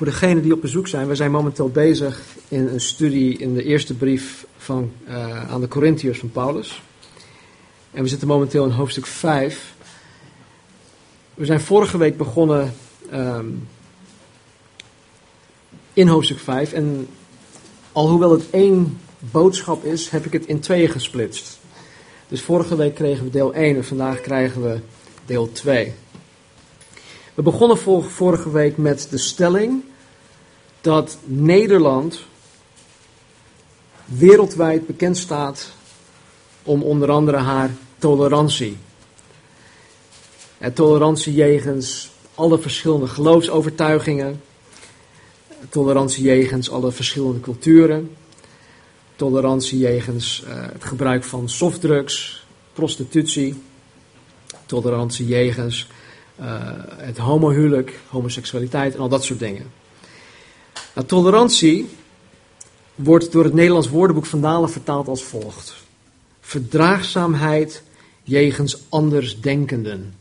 Voor degenen die op bezoek zijn, we zijn momenteel bezig in een studie in de eerste brief van, uh, aan de Corinthiërs van Paulus. En we zitten momenteel in hoofdstuk 5. We zijn vorige week begonnen um, in hoofdstuk 5. En alhoewel het één boodschap is, heb ik het in tweeën gesplitst. Dus vorige week kregen we deel 1 en vandaag krijgen we deel 2. We begonnen vorige week met de stelling dat Nederland wereldwijd bekend staat om onder andere haar tolerantie. Tolerantie jegens alle verschillende geloofsovertuigingen, tolerantie jegens alle verschillende culturen, tolerantie jegens uh, het gebruik van softdrugs, prostitutie, tolerantie jegens uh, het homohuwelijk, homoseksualiteit en al dat soort dingen. Tolerantie wordt door het Nederlands woordenboek van Dalen vertaald als volgt. Verdraagzaamheid jegens andersdenkenden.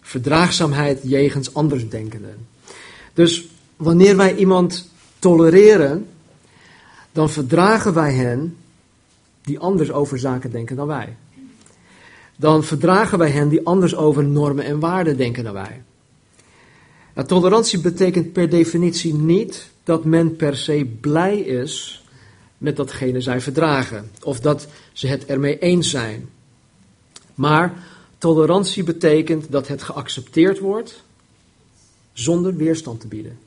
Verdraagzaamheid jegens andersdenkenden. Dus wanneer wij iemand tolereren, dan verdragen wij hen die anders over zaken denken dan wij. Dan verdragen wij hen die anders over normen en waarden denken dan wij. Nou, tolerantie betekent per definitie niet dat men per se blij is met datgene zij verdragen, of dat ze het ermee eens zijn. Maar tolerantie betekent dat het geaccepteerd wordt zonder weerstand te bieden.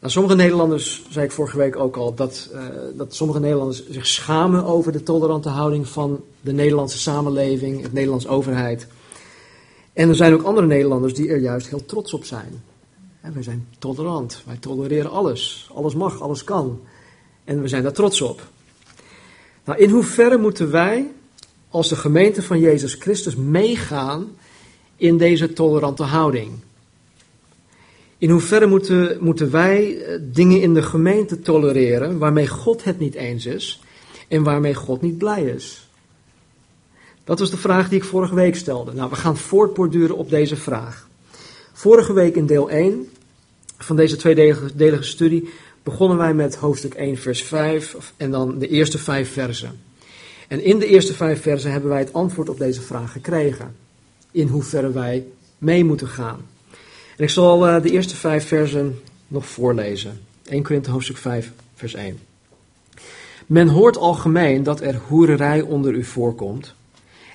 Nou, sommige Nederlanders, zei ik vorige week ook al, dat, uh, dat sommige Nederlanders zich schamen over de tolerante houding van de Nederlandse samenleving, het Nederlandse overheid. En er zijn ook andere Nederlanders die er juist heel trots op zijn. wij zijn tolerant, wij tolereren alles. Alles mag, alles kan. En we zijn daar trots op. Nou, in hoeverre moeten wij als de gemeente van Jezus Christus meegaan in deze tolerante houding? In hoeverre moeten, moeten wij eh, dingen in de gemeente tolereren waarmee God het niet eens is en waarmee God niet blij is? Dat was de vraag die ik vorige week stelde. Nou, we gaan voortborduren op deze vraag. Vorige week in deel 1 van deze tweedelige studie begonnen wij met hoofdstuk 1, vers 5 en dan de eerste vijf versen. En in de eerste vijf versen hebben wij het antwoord op deze vraag gekregen. In hoeverre wij mee moeten gaan. En ik zal uh, de eerste vijf versen nog voorlezen. 1 Korinthe hoofdstuk 5, vers 1. Men hoort algemeen dat er hoererij onder u voorkomt.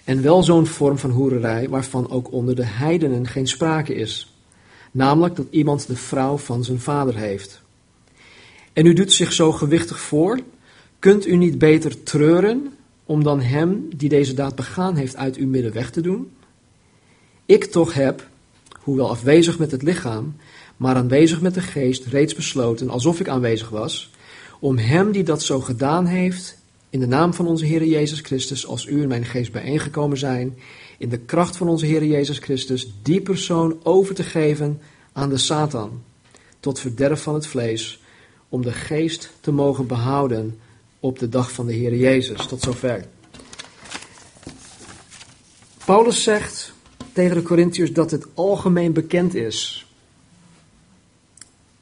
En wel zo'n vorm van hoererij waarvan ook onder de heidenen geen sprake is. Namelijk dat iemand de vrouw van zijn vader heeft. En u doet zich zo gewichtig voor. Kunt u niet beter treuren om dan hem die deze daad begaan heeft uit uw midden weg te doen? Ik toch heb, hoewel afwezig met het lichaam, maar aanwezig met de geest, reeds besloten, alsof ik aanwezig was, om hem die dat zo gedaan heeft, in de naam van onze Heer Jezus Christus, als u en mijn geest bijeengekomen zijn, in de kracht van onze Heer Jezus Christus, die persoon over te geven aan de Satan, tot verderf van het vlees, om de geest te mogen behouden op de dag van de Heer Jezus. Tot zover. Paulus zegt tegen de Corinthiërs dat het algemeen bekend is.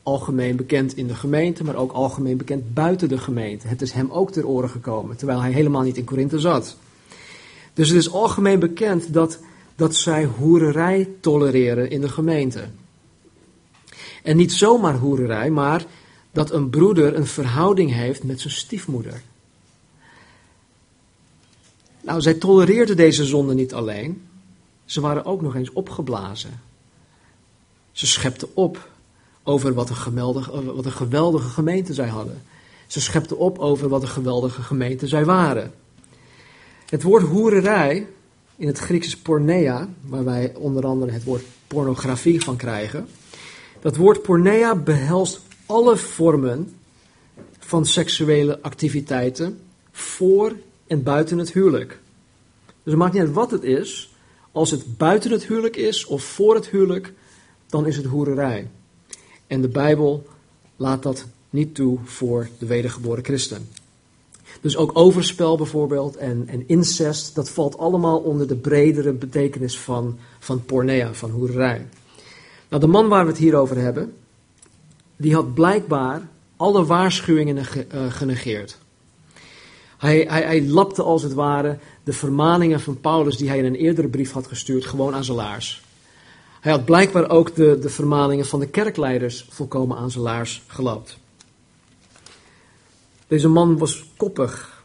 Algemeen bekend in de gemeente, maar ook algemeen bekend buiten de gemeente. Het is hem ook ter oren gekomen, terwijl hij helemaal niet in Korinthe zat. Dus het is algemeen bekend dat, dat zij hoererij tolereren in de gemeente. En niet zomaar hoererij, maar dat een broeder een verhouding heeft met zijn stiefmoeder. Nou, zij tolereerden deze zonde niet alleen, ze waren ook nog eens opgeblazen. Ze schepten op over wat een, geweldige, wat een geweldige gemeente zij hadden. Ze schepten op over wat een geweldige gemeente zij waren. Het woord hoererij, in het Grieks is pornea, waar wij onder andere het woord pornografie van krijgen. Dat woord pornea behelst alle vormen van seksuele activiteiten voor en buiten het huwelijk. Dus het maakt niet uit wat het is, als het buiten het huwelijk is of voor het huwelijk, dan is het hoererij. En de Bijbel laat dat niet toe voor de wedergeboren christen. Dus ook overspel bijvoorbeeld en, en incest, dat valt allemaal onder de bredere betekenis van, van pornea, van hoererij. Nou, de man waar we het hier over hebben, die had blijkbaar alle waarschuwingen eh, genegeerd. Hij, hij, hij lapte als het ware de vermaningen van Paulus die hij in een eerdere brief had gestuurd gewoon aan zijn laars. Hij had blijkbaar ook de, de vermaningen van de kerkleiders volkomen aan zijn laars gelapt. Deze man was koppig.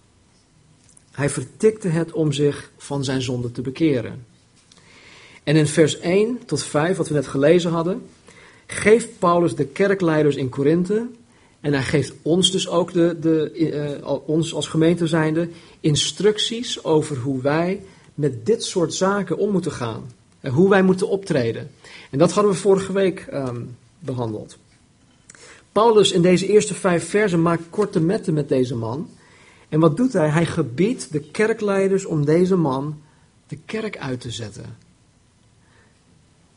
Hij vertikte het om zich van zijn zonde te bekeren. En in vers 1 tot 5, wat we net gelezen hadden, geeft Paulus de kerkleiders in Korinthe, en hij geeft ons dus ook, de, de, uh, ons als gemeente zijnde, instructies over hoe wij met dit soort zaken om moeten gaan. En hoe wij moeten optreden. En dat hadden we vorige week um, behandeld. Paulus in deze eerste vijf versen maakt korte metten met deze man. En wat doet hij? Hij gebiedt de kerkleiders om deze man de kerk uit te zetten.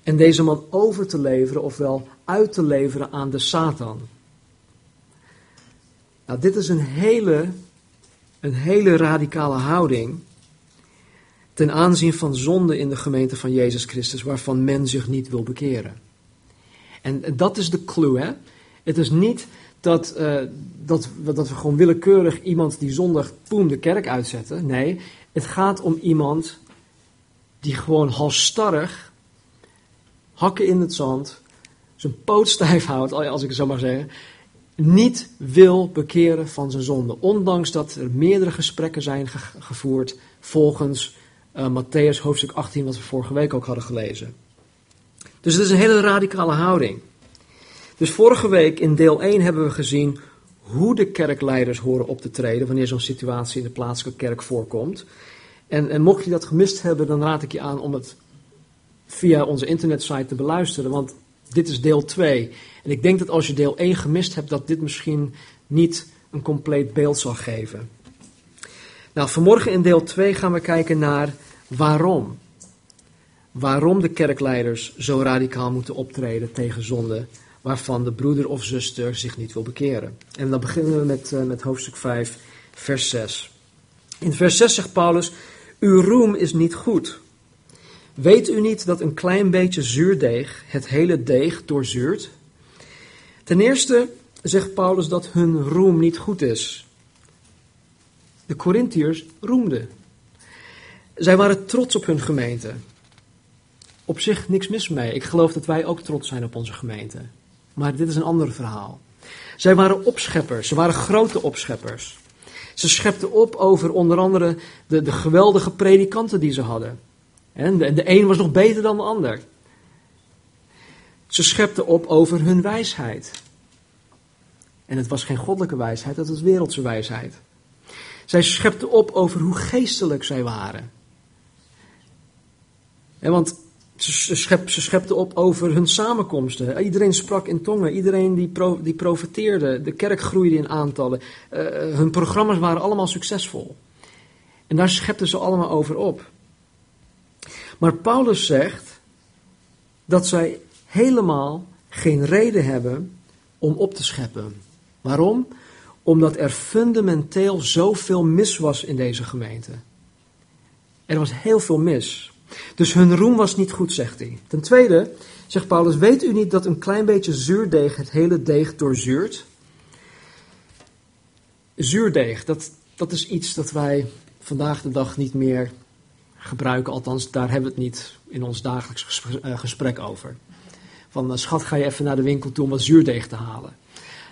En deze man over te leveren, ofwel uit te leveren aan de Satan. Nou, dit is een hele, een hele radicale houding ten aanzien van zonde in de gemeente van Jezus Christus, waarvan men zich niet wil bekeren. En dat is de clue, hè? Het is niet dat, uh, dat, dat we gewoon willekeurig iemand die zondag poem de kerk uitzetten. Nee, het gaat om iemand die gewoon halstarrig, hakken in het zand, zijn poot stijf houdt, als ik het zo maar zeggen, niet wil bekeren van zijn zonde. Ondanks dat er meerdere gesprekken zijn gevoerd volgens uh, Matthäus hoofdstuk 18, wat we vorige week ook hadden gelezen. Dus het is een hele radicale houding. Dus vorige week in deel 1 hebben we gezien hoe de kerkleiders horen op te treden wanneer zo'n situatie in de plaatselijke kerk voorkomt. En, en mocht je dat gemist hebben, dan raad ik je aan om het via onze internetsite te beluisteren, want dit is deel 2. En ik denk dat als je deel 1 gemist hebt, dat dit misschien niet een compleet beeld zal geven. Nou, vanmorgen in deel 2 gaan we kijken naar waarom. Waarom de kerkleiders zo radicaal moeten optreden tegen zonde, waarvan de broeder of zuster zich niet wil bekeren. En dan beginnen we met, uh, met hoofdstuk 5, vers 6. In vers 6 zegt Paulus: Uw roem is niet goed. Weet u niet dat een klein beetje zuurdeeg het hele deeg doorzuurt? Ten eerste zegt Paulus dat hun roem niet goed is. De Corinthiërs roemden. Zij waren trots op hun gemeente. Op zich niks mis mee. Ik geloof dat wij ook trots zijn op onze gemeente. Maar dit is een ander verhaal. Zij waren opscheppers. Ze waren grote opscheppers. Ze schepten op over onder andere de, de geweldige predikanten die ze hadden. En de, de een was nog beter dan de ander. Ze schepten op over hun wijsheid. En het was geen goddelijke wijsheid, het was wereldse wijsheid. Zij schepten op over hoe geestelijk zij waren. En want ze, schep, ze schepten op over hun samenkomsten. Iedereen sprak in tongen, iedereen die, pro, die profeteerde, de kerk groeide in aantallen. Uh, hun programma's waren allemaal succesvol. En daar schepten ze allemaal over op. Maar Paulus zegt dat zij helemaal geen reden hebben om op te scheppen. Waarom? Omdat er fundamenteel zoveel mis was in deze gemeente. Er was heel veel mis. Dus hun roem was niet goed, zegt hij. Ten tweede zegt Paulus: Weet u niet dat een klein beetje zuurdeeg het hele deeg doorzuurt? Zuurdeeg, dat, dat is iets dat wij vandaag de dag niet meer gebruiken. Althans, daar hebben we het niet in ons dagelijks eh, gesprek over. Van eh, schat, ga je even naar de winkel toe om wat zuurdeeg te halen.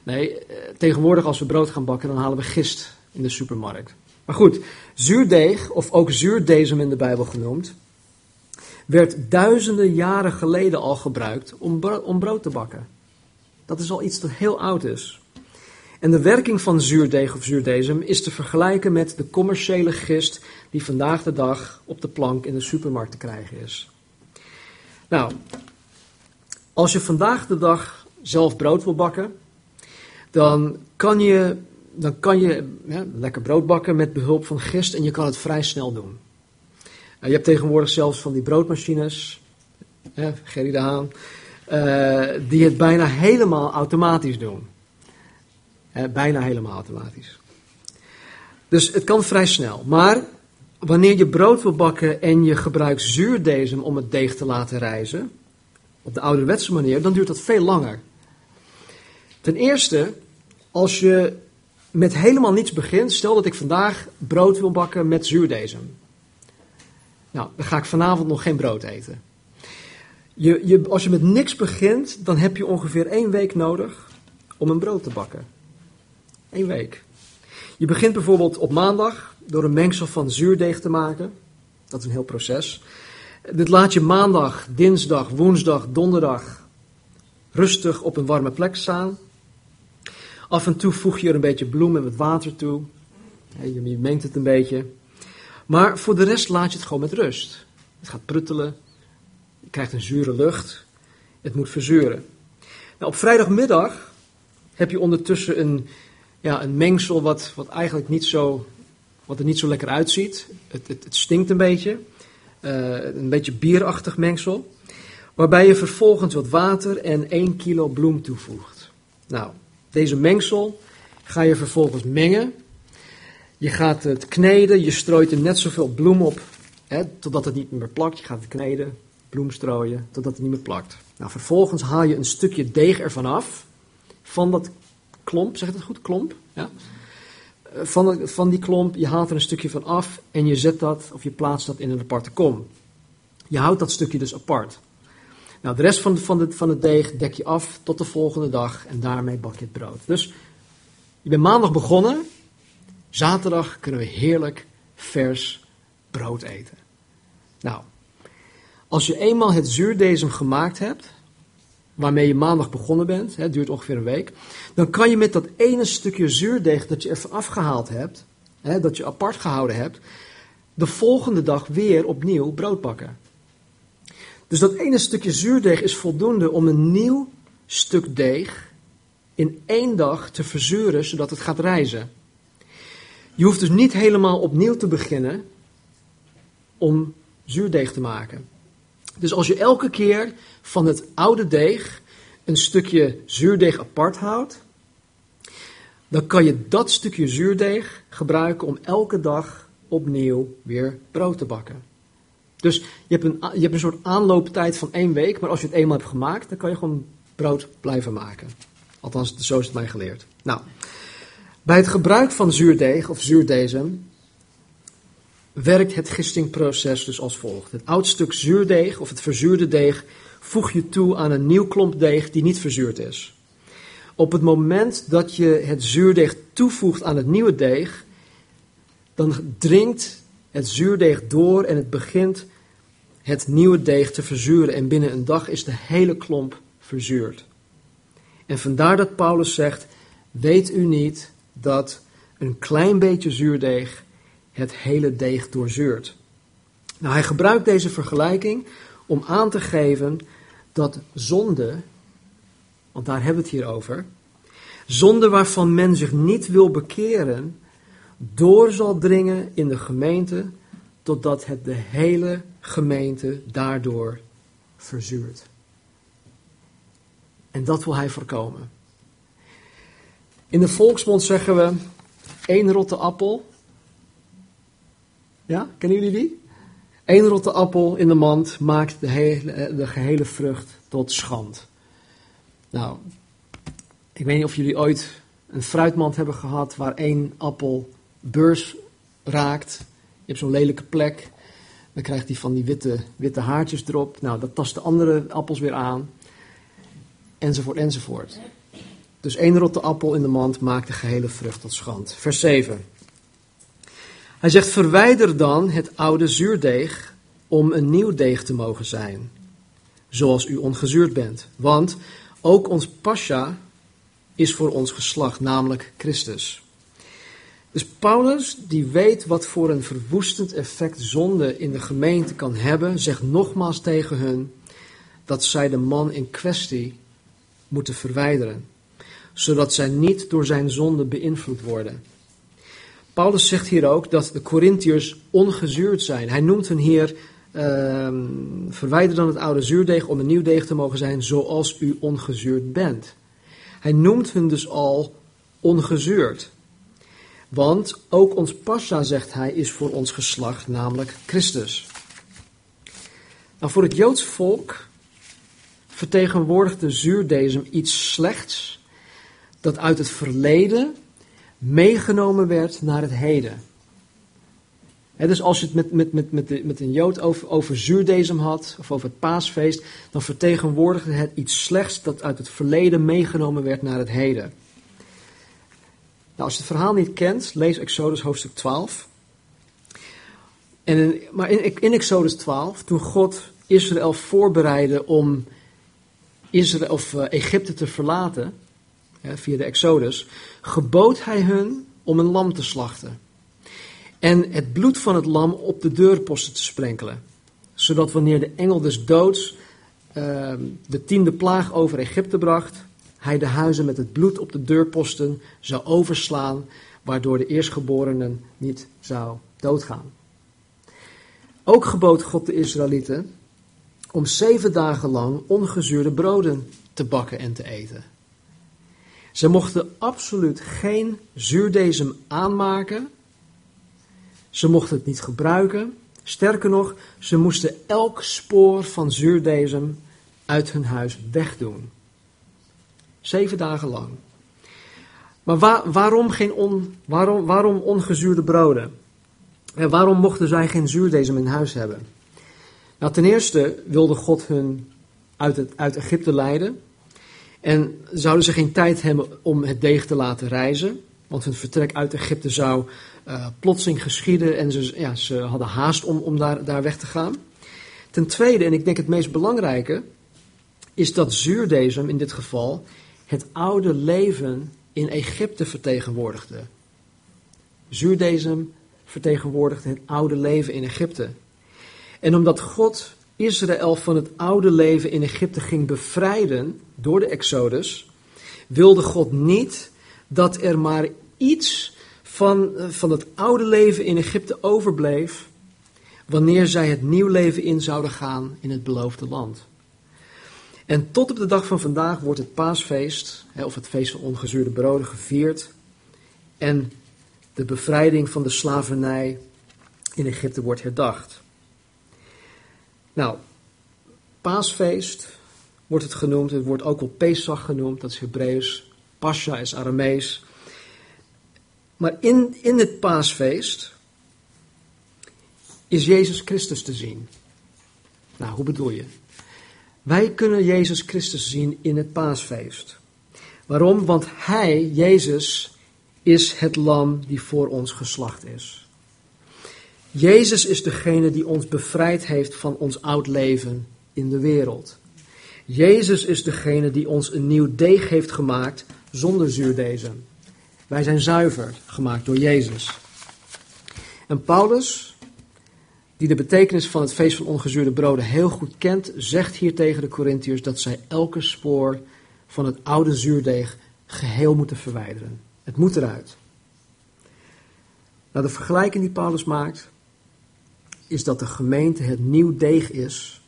Nee, eh, tegenwoordig als we brood gaan bakken, dan halen we gist in de supermarkt. Maar goed, zuurdeeg, of ook zuurdezem in de Bijbel genoemd, werd duizenden jaren geleden al gebruikt om, brood te bakken. Dat is al iets dat heel oud is. En de werking van zuurdeeg of zuurdezem is te vergelijken met de commerciële gist die vandaag de dag op de plank in de supermarkt te krijgen is. Nou, als je vandaag de dag zelf brood wil bakken, dan kan je, dan kan je lekker brood bakken met behulp van gist en je kan het vrij snel doen. Uh, je hebt tegenwoordig zelfs van die broodmachines, uh, Gerry de Haan, uh, die het bijna helemaal automatisch doen. bijna helemaal automatisch. Dus het kan vrij snel. Maar wanneer je brood wil bakken en je gebruikt zuurdezem om het deeg te laten rijzen, op de ouderwetse manier, dan duurt dat veel langer. Ten eerste, als je met helemaal niets begint, stel dat ik vandaag brood wil bakken met zuurdesem. Nou, dan ga ik vanavond nog geen brood eten. Je, je, als je met niks begint, dan heb je ongeveer één week nodig om een brood te bakken. Eén week. Je begint bijvoorbeeld op maandag door een mengsel van zuurdeeg te maken. Dat is een heel proces. Dit laat je maandag, dinsdag, woensdag, donderdag rustig op een warme plek staan. Af en toe voeg je er een beetje bloem en wat water toe. Je mengt het een beetje. Maar voor de rest laat je het gewoon met rust. Het gaat pruttelen. Je krijgt een zure lucht. Het moet verzuren. Nou, op vrijdagmiddag heb je ondertussen een, ja, een mengsel wat, wat eigenlijk niet zo, wat er niet zo lekker uitziet. Het, het, het stinkt een beetje. Uh, een beetje bierachtig mengsel. Waarbij je vervolgens wat water en 1 kilo bloem toevoegt. Nou, deze mengsel ga je vervolgens mengen. Je gaat het kneden, je strooit er net zoveel bloem op, hè, totdat het niet meer plakt. Je gaat het kneden, bloem strooien, totdat het niet meer plakt. Nou, vervolgens haal je een stukje deeg ervan af, van dat klomp, zeg ik het goed, klomp? Ja. Van, van die klomp, je haalt er een stukje van af en je zet dat, of je plaatst dat in een aparte kom. Je houdt dat stukje dus apart. Nou, de rest van, van, de, van het deeg dek je af tot de volgende dag en daarmee bak je het brood. Dus je bent maandag begonnen, zaterdag kunnen we heerlijk vers brood eten. Nou, als je eenmaal het zuurdesem gemaakt hebt, waarmee je maandag begonnen bent, het duurt ongeveer een week, dan kan je met dat ene stukje zuurdeeg dat je even afgehaald hebt, hè, dat je apart gehouden hebt, de volgende dag weer opnieuw brood bakken. Dus dat ene stukje zuurdeeg is voldoende om een nieuw stuk deeg in één dag te verzuren, zodat het gaat rijzen. Je hoeft dus niet helemaal opnieuw te beginnen om zuurdeeg te maken. Dus als je elke keer van het oude deeg een stukje zuurdeeg apart houdt, dan kan je dat stukje zuurdeeg gebruiken om elke dag opnieuw weer brood te bakken. Dus je hebt, een, je hebt een soort aanlooptijd van één week, maar als je het eenmaal hebt gemaakt, dan kan je gewoon brood blijven maken. Althans, zo is het mij geleerd. Nou, bij het gebruik van zuurdeeg of zuurdesem werkt het gistingproces dus als volgt. Het oud stuk zuurdeeg of het verzuurde deeg voeg je toe aan een nieuw klomp deeg die niet verzuurd is. Op het moment dat je het zuurdeeg toevoegt aan het nieuwe deeg, dan dringt het zuurdeeg door en het begint het nieuwe deeg te verzuren. En binnen een dag is de hele klomp verzuurd. En vandaar dat Paulus zegt: Weet u niet dat een klein beetje zuurdeeg het hele deeg doorzuurt? Nou, hij gebruikt deze vergelijking om aan te geven dat zonde, want daar hebben we het hier over, zonde waarvan men zich niet wil bekeren, door zal dringen in de gemeente, totdat het de hele gemeente daardoor verzuurt. En dat wil hij voorkomen. In de volksmond zeggen we één rotte appel. Ja, kennen jullie die? Eén rotte appel in de mand maakt de, de gehele vrucht tot schand. Nou, ik weet niet of jullie ooit een fruitmand hebben gehad waar één appel beurs raakt. Je hebt zo'n lelijke plek. Dan krijgt hij van die witte, witte haartjes erop. Nou, dat tast de andere appels weer aan. Enzovoort, enzovoort. Dus één rotte appel in de mand maakt de gehele vrucht tot schand. Vers 7. Hij zegt: Verwijder dan het oude zuurdeeg om een nieuw deeg te mogen zijn, zoals u ongezuurd bent. Want ook ons pascha is voor ons geslacht, namelijk Christus. Dus Paulus, die weet wat voor een verwoestend effect zonde in de gemeente kan hebben, zegt nogmaals tegen hun dat zij de man in kwestie moeten verwijderen, zodat zij niet door zijn zonde beïnvloed worden. Paulus zegt hier ook dat de Corinthiërs ongezuurd zijn. Hij noemt hen hier, uh, verwijder dan het oude zuurdeeg om een nieuw deeg te mogen zijn, zoals u ongezuurd bent. Hij noemt hun dus al ongezuurd. Want ook ons pascha, zegt hij, is voor ons geslacht, namelijk Christus. Nou, voor het Joods volk vertegenwoordigt de zuurdesem iets slechts, dat uit het verleden meegenomen werd naar het heden. dus als je het met, met, met, met, met een Jood over, over zuurdezem had, of over het paasfeest, dan vertegenwoordigde het iets slechts dat uit het verleden meegenomen werd naar het heden. Nou, als je het verhaal niet kent, lees Exodus hoofdstuk 12. En maar in, in Exodus 12, toen God Israël voorbereidde om Israël, of, uh, Egypte te verlaten, via de Exodus, gebood hij hun om een lam te slachten. En het bloed van het lam op de deurposten te sprenkelen. Zodat wanneer de engel des doods uh, de tiende plaag over Egypte bracht, hij de huizen met het bloed op de deurposten zou overslaan, waardoor de eerstgeborenen niet zou doodgaan. Ook gebood God de Israëlieten om zeven dagen lang ongezuurde broden te bakken en te eten. Ze mochten absoluut geen zuurdezem aanmaken. Ze mochten het niet gebruiken. Sterker nog, ze moesten elk spoor van zuurdezem uit hun huis wegdoen. Zeven dagen lang. Maar waarom, geen on, waarom, waarom ongezuurde broden? En waarom mochten zij geen zuurdezem in huis hebben? Nou, ten eerste wilde God hun uit, het, uit Egypte leiden. En zouden ze geen tijd hebben om het deeg te laten reizen. Want hun vertrek uit Egypte zou uh, plotseling geschieden en ze, ja, ze hadden haast om, om daar, daar weg te gaan. Ten tweede, en ik denk het meest belangrijke, is dat zuurdezem in dit geval het oude leven in Egypte vertegenwoordigde. Zuurdezem vertegenwoordigde het oude leven in Egypte. En omdat God Israël van het oude leven in Egypte ging bevrijden door de Exodus, wilde God niet dat er maar iets van, van het oude leven in Egypte overbleef wanneer zij het nieuw leven in zouden gaan in het beloofde land. En tot op de dag van vandaag wordt het paasfeest, of het feest van ongezuurde broden, gevierd. En de bevrijding van de slavernij in Egypte wordt herdacht. Nou, paasfeest wordt het genoemd. Het wordt ook wel Pesach genoemd, dat is Hebreeuws. Pascha is Aramees. Maar in, in het paasfeest is Jezus Christus te zien. Nou, hoe bedoel je? Wij kunnen Jezus Christus zien in het paasfeest. Waarom? Want Hij, Jezus, is het lam die voor ons geslacht is. Jezus is degene die ons bevrijd heeft van ons oud leven in de wereld. Jezus is degene die ons een nieuw deeg heeft gemaakt zonder zuurdezem. Wij zijn zuiver gemaakt door Jezus. En Paulus, die de betekenis van het feest van ongezuurde broden heel goed kent, zegt hier tegen de Corinthiërs dat zij elke spoor van het oude zuurdeeg geheel moeten verwijderen. Het moet eruit. Nou, de vergelijking die Paulus maakt, is dat de gemeente het nieuw deeg is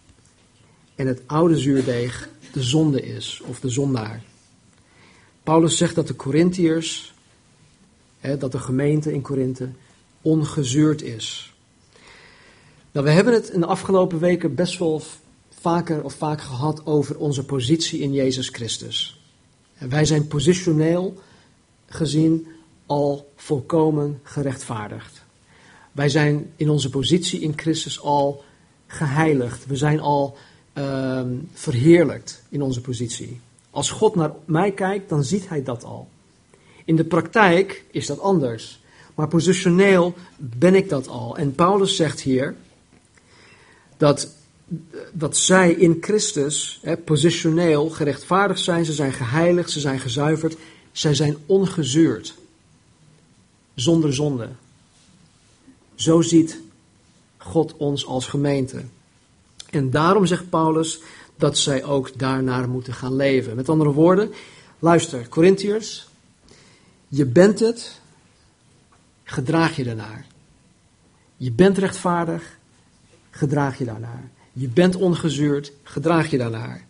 en het oude zuurdeeg de zonde is, of de zondaar. Paulus zegt dat de Corinthiërs, dat de gemeente in Korinthe ongezuurd is. Nou, we hebben het in de afgelopen weken best wel vaker of vaak gehad over onze positie in Jezus Christus. En wij zijn positioneel gezien al volkomen gerechtvaardigd. Wij zijn in onze positie in Christus al geheiligd. We zijn al uh, verheerlijkt in onze positie. Als God naar mij kijkt, dan ziet hij dat al. In de praktijk is dat anders. Maar positioneel ben ik dat al. En Paulus zegt hier dat, dat zij in Christus positioneel gerechtvaardigd zijn. Ze zijn geheiligd, ze zijn gezuiverd. Zij zijn ongezuurd. Zonder zonde. Zo ziet God ons als gemeente. En daarom zegt Paulus dat zij ook daarnaar moeten gaan leven. Met andere woorden, luister, Corinthiërs, je bent het, gedraag je daarnaar. Je bent rechtvaardig, gedraag je daarnaar. Je bent ongezuurd, gedraag je daarnaar.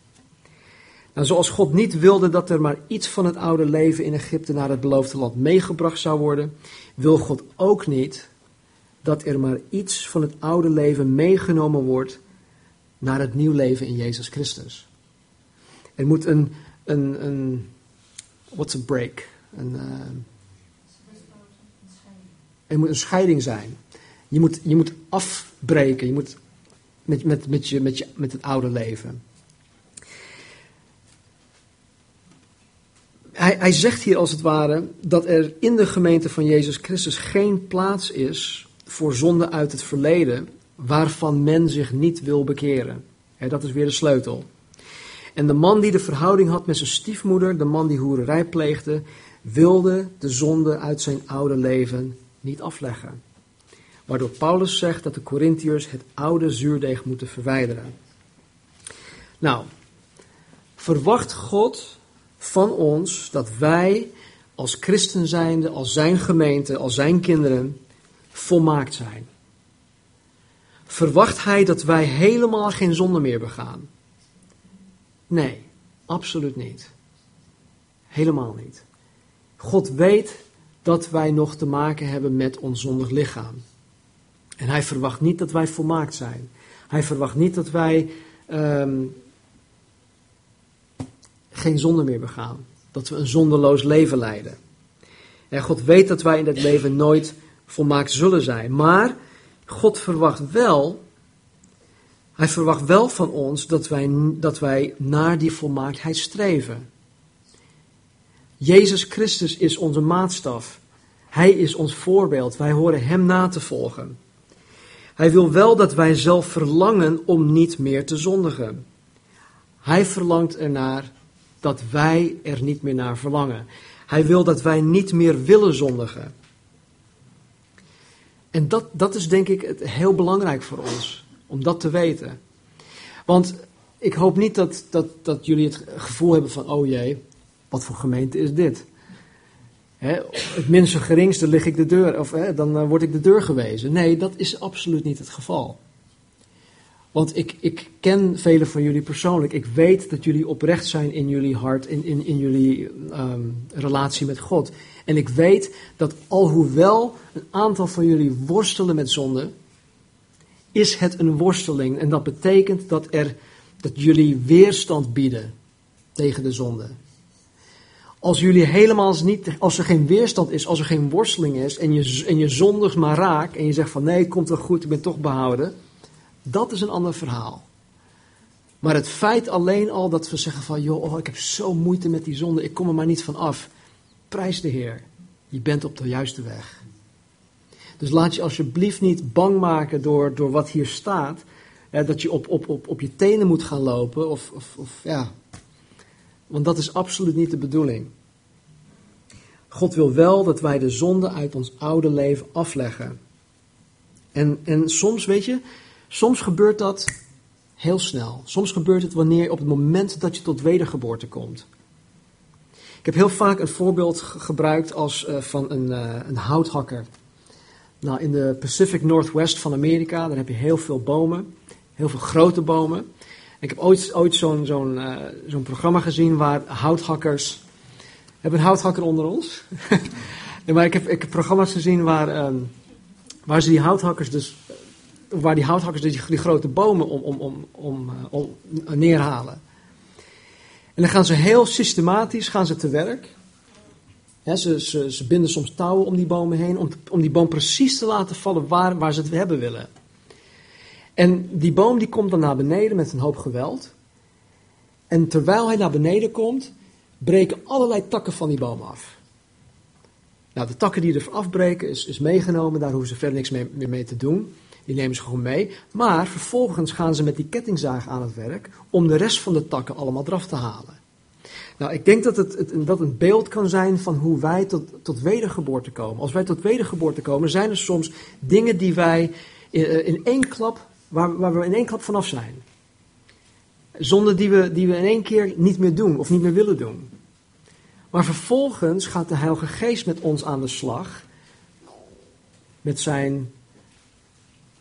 Nou, zoals God niet wilde dat er maar iets van het oude leven in Egypte naar het beloofde land meegebracht zou worden, wil God ook niet dat er maar iets van het oude leven meegenomen wordt naar het nieuw leven in Jezus Christus. Er moet een, een, een what's a break? Een, uh, er moet een scheiding zijn. Je moet, je moet afbreken. Je moet met, met, met, je, met, je, met het oude leven. Hij, hij zegt hier als het ware dat er in de gemeente van Jezus Christus geen plaats is voor zonde uit het verleden waarvan men zich niet wil bekeren. dat is weer de sleutel. En de man die de verhouding had met zijn stiefmoeder, de man die hoererij pleegde, wilde de zonde uit zijn oude leven niet afleggen. Waardoor Paulus zegt dat de Corinthiërs het oude zuurdeeg moeten verwijderen. Nou, verwacht God van ons dat wij als christen zijnde, als zijn gemeente, als zijn kinderen, volmaakt zijn? Verwacht hij dat wij helemaal geen zonde meer begaan? Nee, absoluut niet. Helemaal niet. God weet dat wij nog te maken hebben met ons zondig lichaam. En hij verwacht niet dat wij volmaakt zijn. Hij verwacht niet dat wij um, geen zonde meer begaan. Dat we een zonderloos leven leiden. En God weet dat wij in dit leven nooit volmaakt zullen zijn. Maar God verwacht wel, hij verwacht wel van ons dat wij, dat wij naar die volmaaktheid streven. Jezus Christus is onze maatstaf. Hij is ons voorbeeld. Wij horen Hem na te volgen. Hij wil wel dat wij zelf verlangen om niet meer te zondigen. Hij verlangt ernaar dat wij er niet meer naar verlangen. Hij wil dat wij niet meer willen zondigen. En dat, dat is denk ik heel belangrijk voor ons, om dat te weten. Want ik hoop niet dat, dat, dat jullie het gevoel hebben van, oh jee, wat voor gemeente is dit? het minste geringste lig ik de deur, of dan uh, word ik de deur gewezen. Nee, dat is absoluut niet het geval. Want ik, ik ken velen van jullie persoonlijk. Ik weet dat jullie oprecht zijn in jullie hart, in, in, in jullie um, relatie met God. En ik weet dat alhoewel een aantal van jullie worstelen met zonde, is het een worsteling. En dat betekent dat, er, dat jullie weerstand bieden tegen de zonde. Als jullie helemaal niet, als er geen weerstand is, als er geen worsteling is en je, en je zondigt maar raak en je zegt van nee, komt wel goed, ik ben toch behouden, dat is een ander verhaal. Maar het feit alleen al dat we zeggen van joh, oh, ik heb zo moeite met die zonde, ik kom er maar niet van af. Prijs de Heer, je bent op de juiste weg. Dus laat je alsjeblieft niet bang maken door, door wat hier staat, dat je op, op, op, op je tenen moet gaan lopen of, of, of ja, want dat is absoluut niet de bedoeling. God wil wel dat wij de zonde uit ons oude leven afleggen. En, en soms, weet je, soms gebeurt dat heel snel. Soms gebeurt het wanneer op het moment dat je tot wedergeboorte komt. Ik heb heel vaak een voorbeeld gebruikt als uh, van een, uh, een houthakker. Nou, in de Pacific Northwest van Amerika, daar heb je heel veel bomen, heel veel grote bomen. Ik heb ooit, ooit zo'n zo'n uh, zo'n programma gezien waar houthakkers. Hebben een houthakker onder ons? nee, maar ik heb, ik programma's gezien waar, um, waar ze die houthakkers dus. Waar die houthakkers die, die grote bomen om, om, om, om, uh, om neerhalen. En dan gaan ze heel systematisch gaan ze te werk. ze, ze, ze, binden soms touwen om die bomen heen, om, om die boom precies te laten vallen waar, waar ze het hebben willen. En die boom die komt dan naar beneden met een hoop geweld. En terwijl hij naar beneden komt, breken allerlei takken van die boom af. Nou, de takken die er afbreken is, is meegenomen, daar hoeven ze verder niks mee, meer mee te doen. Die nemen ze gewoon mee. Maar vervolgens gaan ze met die kettingzaag aan het werk om de rest van de takken allemaal eraf te halen. Nou, ik denk dat het, het, dat een beeld kan zijn van hoe wij tot, tot wedergeboorte komen. Als wij tot wedergeboorte komen, zijn er soms dingen die wij in, in één klap waar, waar we in één klap vanaf zijn. Zonde die we, die we in één keer niet meer doen of niet meer willen doen. Maar vervolgens gaat de Heilige Geest met ons aan de slag. Met zijn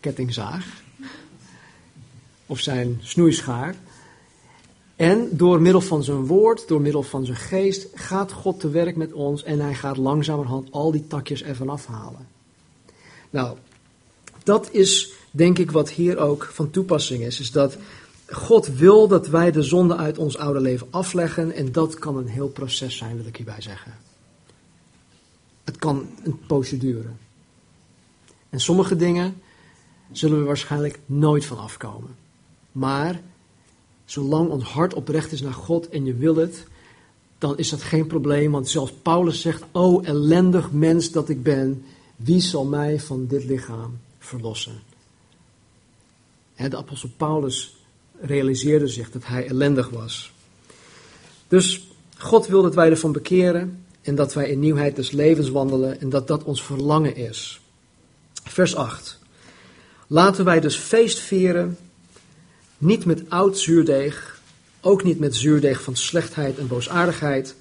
kettingzaag. Of zijn snoeischaar. En door middel van zijn woord, door middel van zijn geest, gaat God te werk met ons en hij gaat langzamerhand al die takjes ervan afhalen. Nou, dat is denk ik wat hier ook van toepassing is, is dat God wil dat wij de zonde uit ons oude leven afleggen en dat kan een heel proces zijn, wil ik hierbij zeggen. Het kan een poosje duren. En sommige dingen zullen we waarschijnlijk nooit van afkomen. Maar zolang ons hart oprecht is naar God en je wil het, dan is dat geen probleem. Want zelfs Paulus zegt: O ellendig mens dat ik ben, wie zal mij van dit lichaam verlossen? De apostel Paulus realiseerde zich dat hij ellendig was. Dus God wil dat wij ervan bekeren en dat wij in nieuwheid des levens wandelen en dat dat ons verlangen is. Vers 8. Laten wij dus feest vieren, niet met oud zuurdeeg, ook niet met zuurdeeg van slechtheid en boosaardigheid,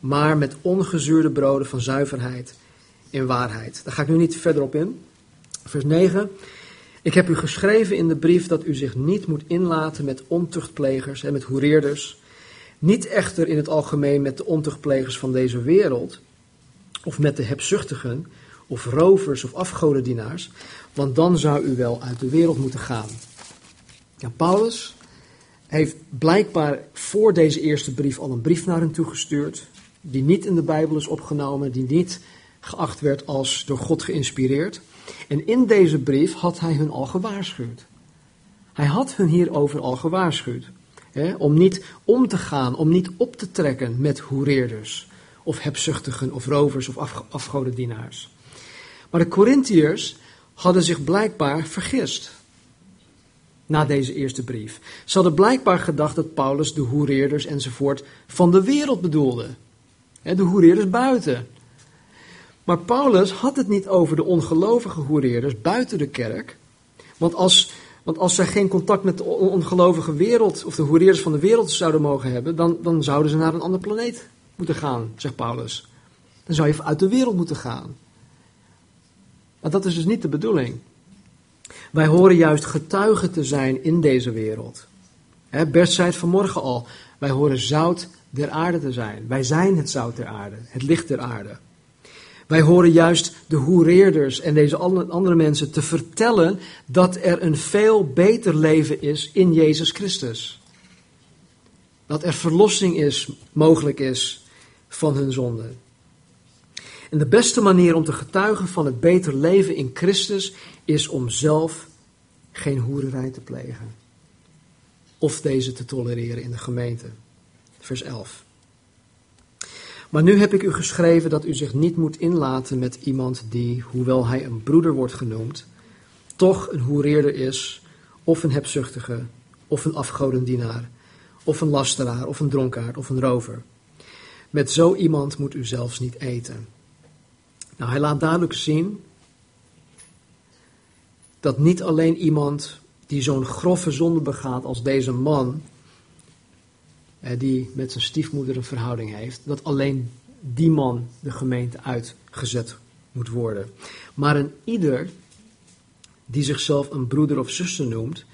maar met ongezuurde broden van zuiverheid in waarheid. Daar ga ik nu niet verder op in. Vers 9. Ik heb u geschreven in de brief dat u zich niet moet inlaten met ontuchtplegers en met hoereerders. Niet echter in het algemeen met de ontuchtplegers van deze wereld, of met de hebzuchtigen, of rovers of afgodendienaars, want dan zou u wel uit de wereld moeten gaan. Ja, Paulus heeft blijkbaar voor deze eerste brief al een brief naar hen toegestuurd, die niet in de Bijbel is opgenomen, die niet geacht werd als door God geïnspireerd. En in deze brief had hij hun al gewaarschuwd. Hij had hun hierover al gewaarschuwd. Hè, om niet om te gaan, om niet op te trekken met hoereerders, of hebzuchtigen, of rovers, of af, afgodendienaars. Maar de Corinthiërs hadden zich blijkbaar vergist. Na deze eerste brief. Ze hadden blijkbaar gedacht dat Paulus de hoereerders enzovoort van de wereld bedoelde. De hoereerders buiten. Maar Paulus had het niet over de ongelovige hoereerders buiten de kerk. Want als, want als zij geen contact met de ongelovige wereld of de hoereerders van de wereld zouden mogen hebben, dan, dan zouden ze naar een andere planeet moeten gaan, zegt Paulus. Dan zou je uit de wereld moeten gaan. Dat is dus niet de bedoeling. Wij horen juist getuigen te zijn in deze wereld. Bert zei het vanmorgen al. Wij horen zout der aarde te zijn. Wij zijn het zout der aarde, het licht der aarde. Wij horen juist de hoereerders en deze andere mensen te vertellen dat er een veel beter leven is in Jezus Christus. Dat er verlossing is, mogelijk is van hun zonde. En de beste manier om te getuigen van het beter leven in Christus is om zelf geen hoererij te plegen. Of deze te tolereren in de gemeente. Vers 11. Maar nu heb ik u geschreven dat u zich niet moet inlaten met iemand die, hoewel hij een broeder wordt genoemd, toch een hoereerder is, of een hebzuchtige, of een afgodendienaar, of een lasteraar, of een dronkaard, of een rover. Met zo iemand moet u zelfs niet eten. Nou, hij laat duidelijk zien dat niet alleen iemand die zo'n grove zonde begaat als deze man, die met zijn stiefmoeder een verhouding heeft, dat alleen die man de gemeente uitgezet moet worden. Maar een ieder die zichzelf een broeder of zuster noemt,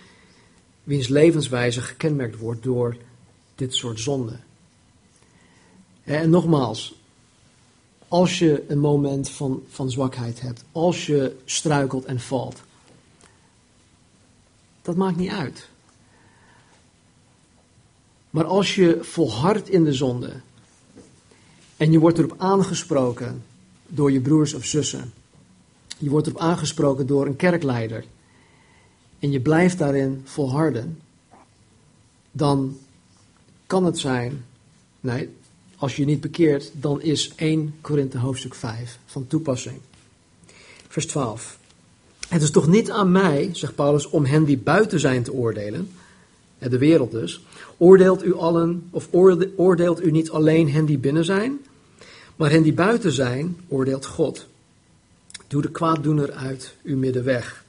wiens levenswijze gekenmerkt wordt door dit soort zonde. En nogmaals, als je een moment van, van zwakheid hebt, als je struikelt en valt, dat maakt niet uit. Maar als je volhardt in de zonde en je wordt erop aangesproken door je broers of zussen, je wordt erop aangesproken door een kerkleider en je blijft daarin volharden, dan kan het zijn, nee, als je niet bekeert, dan is 1 Korinthe hoofdstuk 5 van toepassing. Vers 12. Het is toch niet aan mij, zegt Paulus, om hen die buiten zijn te oordelen, de wereld dus. Oordeelt u allen, of oordeelt u niet alleen hen die binnen zijn, maar hen die buiten zijn, oordeelt God. Doe de kwaaddoener uit uw midden weg.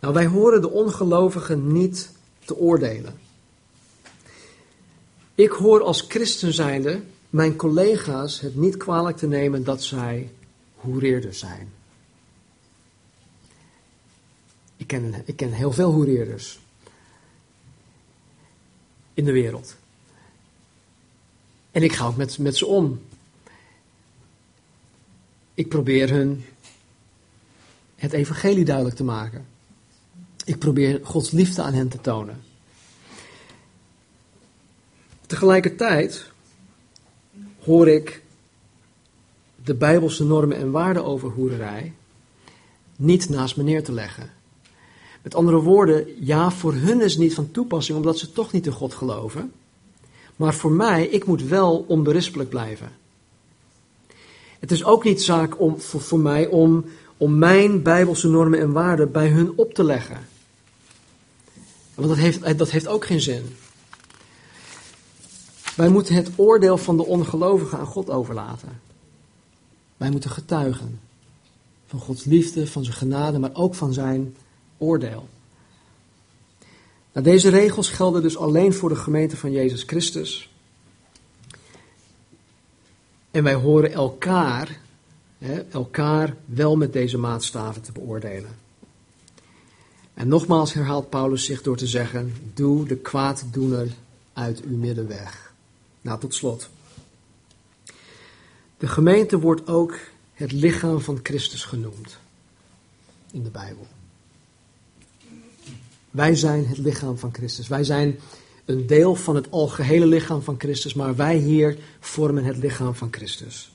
Nou, wij horen de ongelovigen niet te oordelen. Ik hoor als christen zijnde mijn collega's het niet kwalijk te nemen dat zij hoereerders zijn. Ik ken, ik ken heel veel hoereerders in de wereld. En ik ga ook met, met ze om. Ik probeer hun het evangelie duidelijk te maken. Ik probeer Gods liefde aan hen te tonen. Tegelijkertijd hoor ik de Bijbelse normen en waarden over hoererij niet naast me neer te leggen. Met andere woorden, ja, voor hun is het niet van toepassing omdat ze toch niet in God geloven. Maar voor mij, ik moet wel onberispelijk blijven. Het is ook niet zaak om, voor, voor mij om, om mijn Bijbelse normen en waarden bij hun op te leggen. Want dat heeft, dat heeft ook geen zin. Wij moeten het oordeel van de ongelovigen aan God overlaten. Wij moeten getuigen van Gods liefde, van zijn genade, maar ook van zijn oordeel. Nou, deze regels gelden dus alleen voor de gemeente van Jezus Christus. En wij horen elkaar, hè, elkaar wel met deze maatstaven te beoordelen. En nogmaals herhaalt Paulus zich door te zeggen: Doe de kwaaddoener uit uw midden weg. Nou, tot slot. De gemeente wordt ook het lichaam van Christus genoemd in de Bijbel. Wij zijn het lichaam van Christus. Wij zijn een deel van het algehele lichaam van Christus, maar wij hier vormen het lichaam van Christus.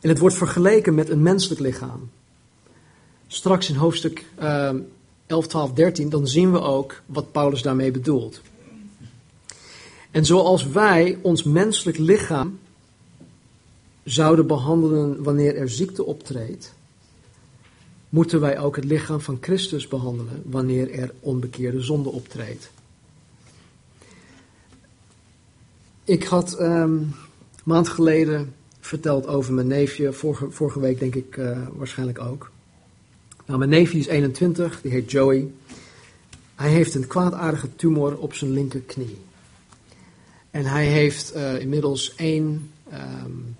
En het wordt vergeleken met een menselijk lichaam. Straks in hoofdstuk uh, 11, 12, 13, dan zien we ook wat Paulus daarmee bedoelt. En zoals wij ons menselijk lichaam zouden behandelen wanneer er ziekte optreedt, moeten wij ook het lichaam van Christus behandelen wanneer er onbekeerde zonde optreedt. Ik had een maand geleden verteld over mijn neefje, vorige, vorige week denk ik uh, waarschijnlijk ook. Nou, mijn neefje is 21, die heet Joey. Hij heeft een kwaadaardige tumor op zijn linkerknie. En hij heeft uh, inmiddels één, um,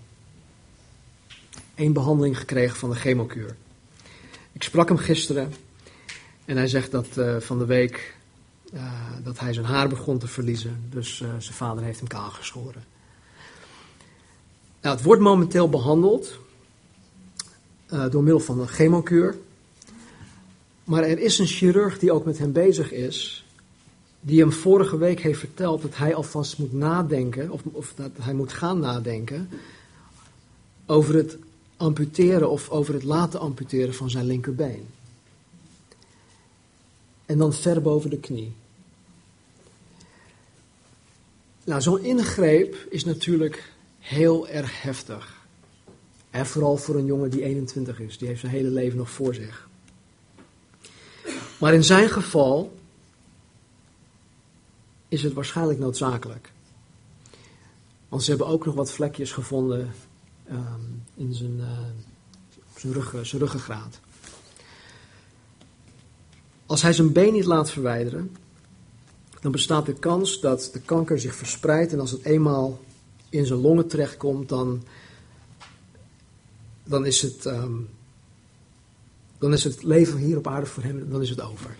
één behandeling gekregen van de chemokuur. Ik sprak hem gisteren en hij zegt dat uh, van de week uh, dat hij zijn haar begon te verliezen. Dus zijn vader heeft hem kaal geschoren. Nou, het wordt momenteel behandeld door middel van een chemokuur. Maar er is een chirurg die ook met hem bezig is, die hem vorige week heeft verteld dat hij alvast moet nadenken, of, of dat hij moet gaan nadenken, over het amputeren of over het laten amputeren van zijn linkerbeen. En dan ver boven de knie. Nou, zo'n ingreep is natuurlijk heel erg heftig. En vooral voor een jongen die 21 is, die heeft zijn hele leven nog voor zich. Maar in zijn geval is het waarschijnlijk noodzakelijk. Want ze hebben ook nog wat vlekjes gevonden um, in zijn, uh, rug, zijn ruggengraat. Als hij zijn been niet laat verwijderen, dan bestaat de kans dat de kanker zich verspreidt en als het eenmaal in zijn longen terechtkomt, dan, dan, is het, um, dan is het leven hier op aarde voor hem, dan is het over.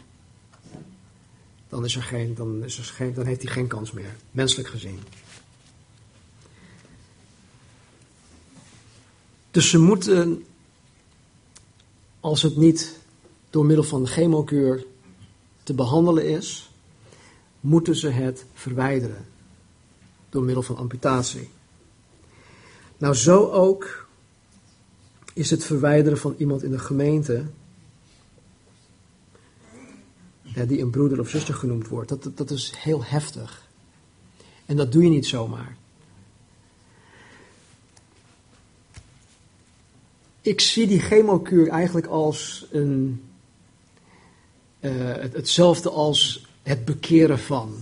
Dan, is er geen, dan, is er geen, dan heeft hij geen kans meer, menselijk gezien. Dus ze moeten, als het niet door middel van chemokuur te behandelen is, moeten ze het verwijderen door middel van amputatie. Nou, zo ook is het verwijderen van iemand in de gemeente, ja, die een broeder of zuster genoemd wordt, dat, dat is heel heftig. En dat doe je niet zomaar. ik zie die chemokuur eigenlijk als een, uh, hetzelfde als het bekeren van.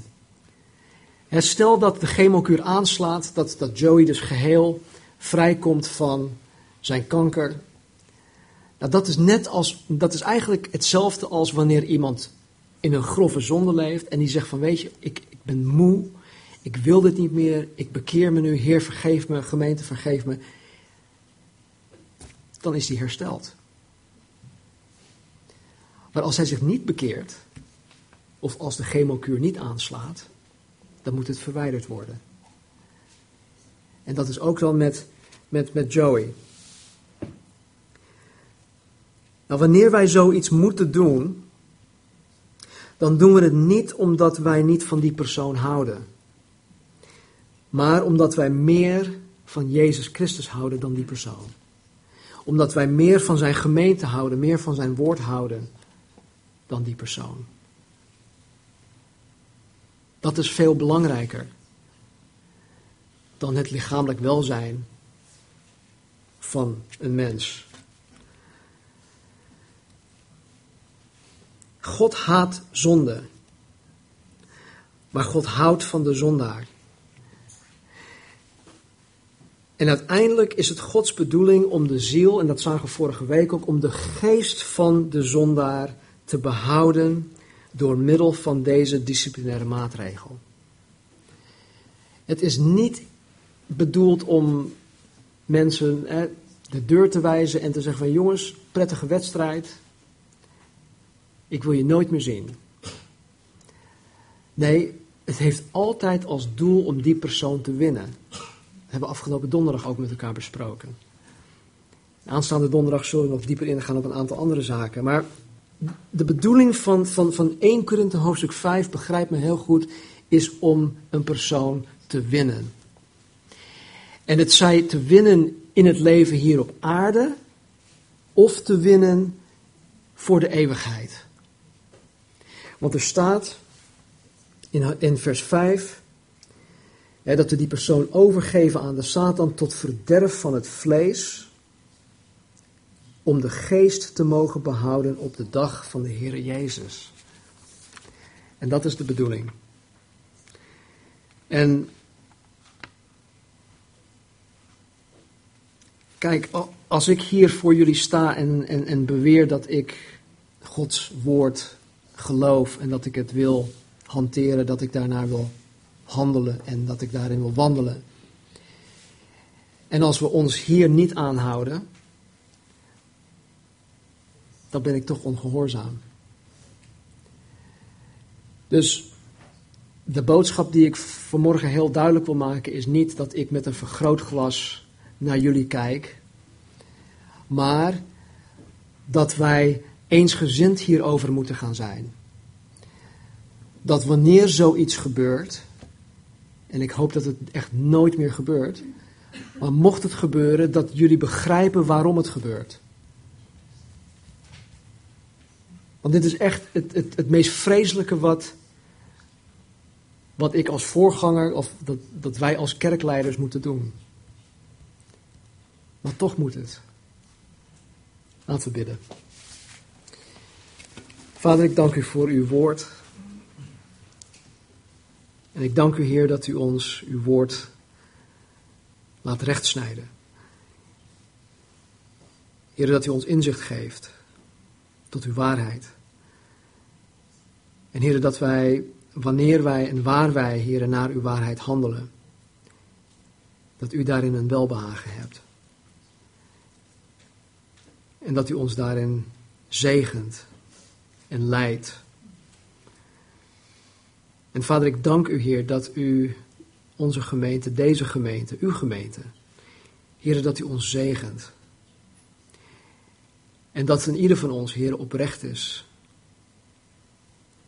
stel dat de chemokuur aanslaat, dat, dat Joey dus geheel vrijkomt van zijn kanker. Nou, dat is net als, dat is eigenlijk hetzelfde als wanneer iemand in een grove zonde leeft en die zegt van weet je, ik, ik ben moe, ik wil dit niet meer, ik bekeer me nu, Heer vergeef me, gemeente vergeef me, dan is hij hersteld. Maar als hij zich niet bekeert, of als de chemokuur niet aanslaat, dan moet het verwijderd worden. En dat is ook dan met, met, met Joey. Nou, wanneer wij zoiets moeten doen, dan doen we het niet omdat wij niet van die persoon houden. maar omdat wij meer van Jezus Christus houden dan die persoon. Omdat wij meer van zijn gemeente houden, meer van zijn woord houden dan die persoon. Dat is veel belangrijker dan het lichamelijk welzijn van een mens. God haat zonde, maar God houdt van de zondaar. En uiteindelijk is het Gods bedoeling om de ziel, en dat zagen we vorige week ook, om de geest van de zondaar te behouden door middel van deze disciplinaire maatregel. Het is niet bedoeld om mensen hè, de deur te wijzen en te zeggen van jongens, prettige wedstrijd, ik wil je nooit meer zien. Nee, het heeft altijd als doel om die persoon te winnen. Dat hebben we afgelopen donderdag ook met elkaar besproken. Aanstaande donderdag zullen we nog dieper ingaan op een aantal andere zaken. Maar de bedoeling van, van, van 1 Korinthe hoofdstuk 5, begrijp me heel goed, is om een persoon te winnen. En het zij te winnen in het leven hier op aarde, of te winnen voor de eeuwigheid. Want er staat in, in vers 5 hè, dat we die persoon overgeven aan de Satan tot verderf van het vlees, om de geest te mogen behouden op de dag van de Heer Jezus. En dat is de bedoeling. En kijk, als ik hier voor jullie sta en, en, en beweer dat ik Gods woord geloof en dat ik het wil hanteren, dat ik daarnaar wil handelen en dat ik daarin wil wandelen. En als we ons hier niet aanhouden, dan ben ik toch ongehoorzaam. Dus de boodschap die ik vanmorgen heel duidelijk wil maken is niet dat ik met een vergrootglas naar jullie kijk, maar dat wij eensgezind hierover moeten gaan zijn. Dat wanneer zoiets gebeurt, en ik hoop dat het echt nooit meer gebeurt, maar mocht het gebeuren, dat jullie begrijpen waarom het gebeurt. Want dit is echt het, het, het meest vreselijke wat, wat ik als voorganger, of dat, dat wij als kerkleiders moeten doen. Maar toch moet het. Laten we bidden. Vader, ik dank u voor uw woord. En ik dank u, Heer, dat u ons uw woord laat rechtsnijden. Heer, dat u ons inzicht geeft tot uw waarheid. En Heer, dat wij, wanneer wij en waar wij, Heer, naar uw waarheid handelen, dat u daarin een welbehagen hebt. En dat u ons daarin zegent en leidt. En vader, ik dank u, Heer, dat u onze gemeente, deze gemeente, uw gemeente, Heer, dat u ons zegent. En dat in ieder van ons, Heer, oprecht is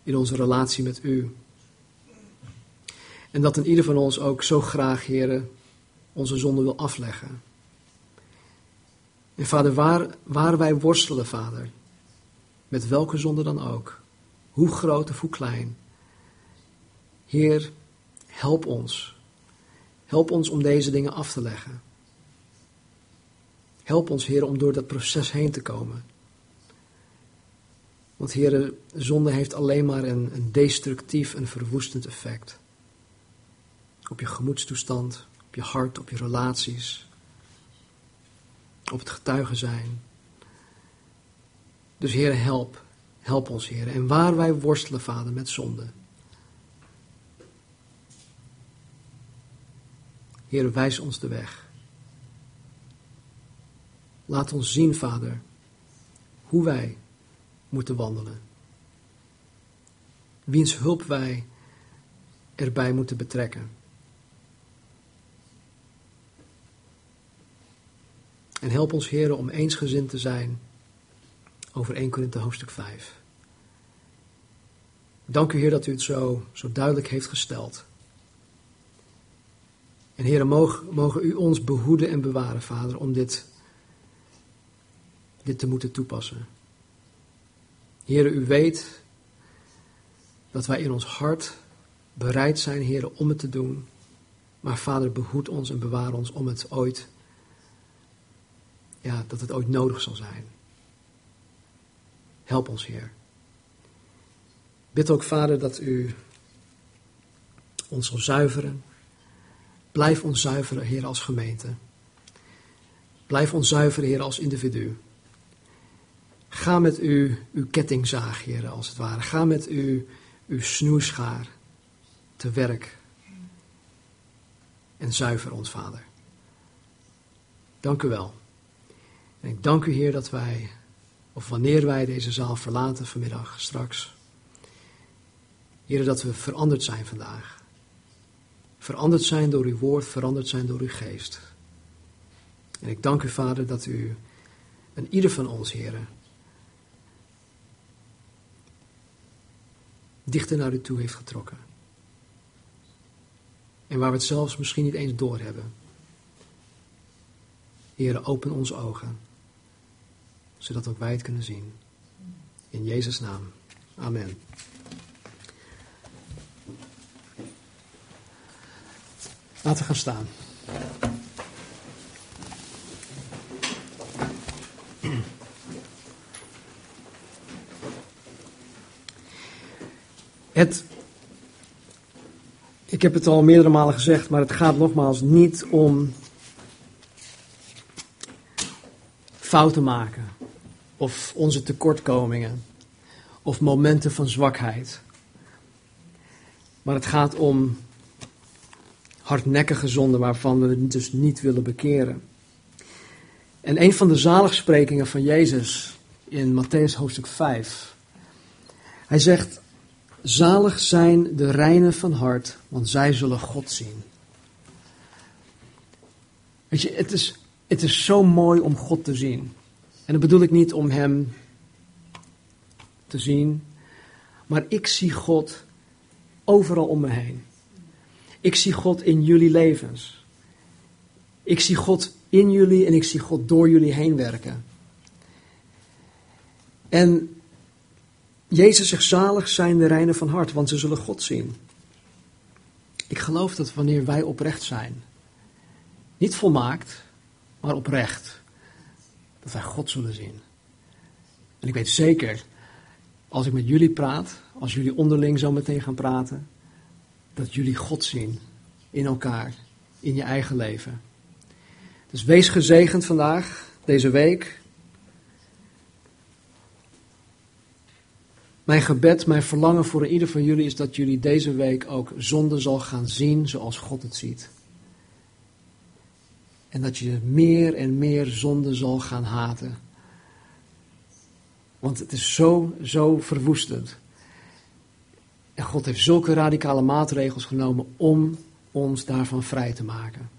in onze relatie met u. En dat in ieder van ons ook zo graag, Heer, onze zonde wil afleggen. En vader, waar, waar wij worstelen, vader, met welke zonde dan ook, hoe groot of hoe klein. Heer, help ons. Help ons om deze dingen af te leggen. Help ons, Heer, om door dat proces heen te komen. Want, Heer, zonde heeft alleen maar een, destructief en verwoestend effect. Op je gemoedstoestand, op je hart, op je relaties, op het getuigen zijn. Dus Heer, help. Help ons, Heer. En waar wij worstelen, Vader, met zonde. Heer, wijs ons de weg. Laat ons zien, Vader, hoe wij moeten wandelen. Wiens hulp wij erbij moeten betrekken. En help ons, Heer, om eensgezind te zijn over 1 Korinthe hoofdstuk 5. Dank u, Heer, dat u het zo, zo duidelijk heeft gesteld. En heren, mogen, mogen u ons behoeden en bewaren, Vader, om dit, dit te moeten toepassen. Heren, u weet dat wij in ons hart bereid zijn, heren, om het te doen. Maar Vader, behoed ons en bewaar ons om het ooit, ja, dat het ooit nodig zal zijn. Help ons, Heer. Bid ook, Vader, dat u ons zal zuiveren. Blijf ons zuiveren, Heer, als gemeente. Blijf ons zuiveren, Heer, als individu. Ga met u, uw kettingzaag, Heer, als het ware. Ga met u, uw snoeischaar te werk. En zuiver ons, Vader. Dank u wel. En ik dank u, Heer, dat wij, of wanneer wij deze zaal verlaten vanmiddag, straks, Heer, dat we veranderd zijn vandaag. Veranderd zijn door uw woord, veranderd zijn door uw geest. En ik dank u, Vader, dat u en ieder van ons, heren, dichter naar u toe heeft getrokken. En waar we het zelfs misschien niet eens doorhebben. Heren, open onze ogen, zodat ook wij het kunnen zien. In Jezus' naam. Amen. Laten we gaan staan. Het, ik heb het al meerdere malen gezegd, maar het gaat nogmaals niet om fouten maken of onze tekortkomingen of momenten van zwakheid. Maar het gaat om hardnekkige zonden waarvan we dus niet willen bekeren. En een van de zaligsprekingen van Jezus in Matthäus hoofdstuk 5. Hij zegt, zalig zijn de reinen van hart, want zij zullen God zien. Weet je, het is, het is zo mooi om God te zien. En dat bedoel ik niet om Hem te zien, maar ik zie God overal om me heen. Ik zie God in jullie levens. Ik zie God in jullie en ik zie God door jullie heen werken. En Jezus zegt zalig zijn de reinen van hart, want ze zullen God zien. Ik geloof dat wanneer wij oprecht zijn, niet volmaakt, maar oprecht, dat wij God zullen zien. En ik weet zeker, als ik met jullie praat, als jullie onderling zo meteen gaan praten, dat jullie God zien in elkaar, in je eigen leven. Dus wees gezegend vandaag, deze week. Mijn gebed, mijn verlangen voor ieder van jullie is dat jullie deze week ook zonde zal gaan zien zoals God het ziet. En dat je meer en meer zonde zal gaan haten. Want het is zo, zo verwoestend. En God heeft zulke radicale maatregels genomen om ons daarvan vrij te maken.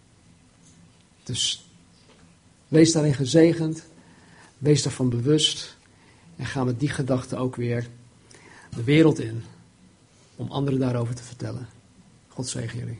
Dus wees daarin gezegend, wees daarvan bewust en ga met die gedachte ook weer de wereld in om anderen daarover te vertellen. God zegen jullie.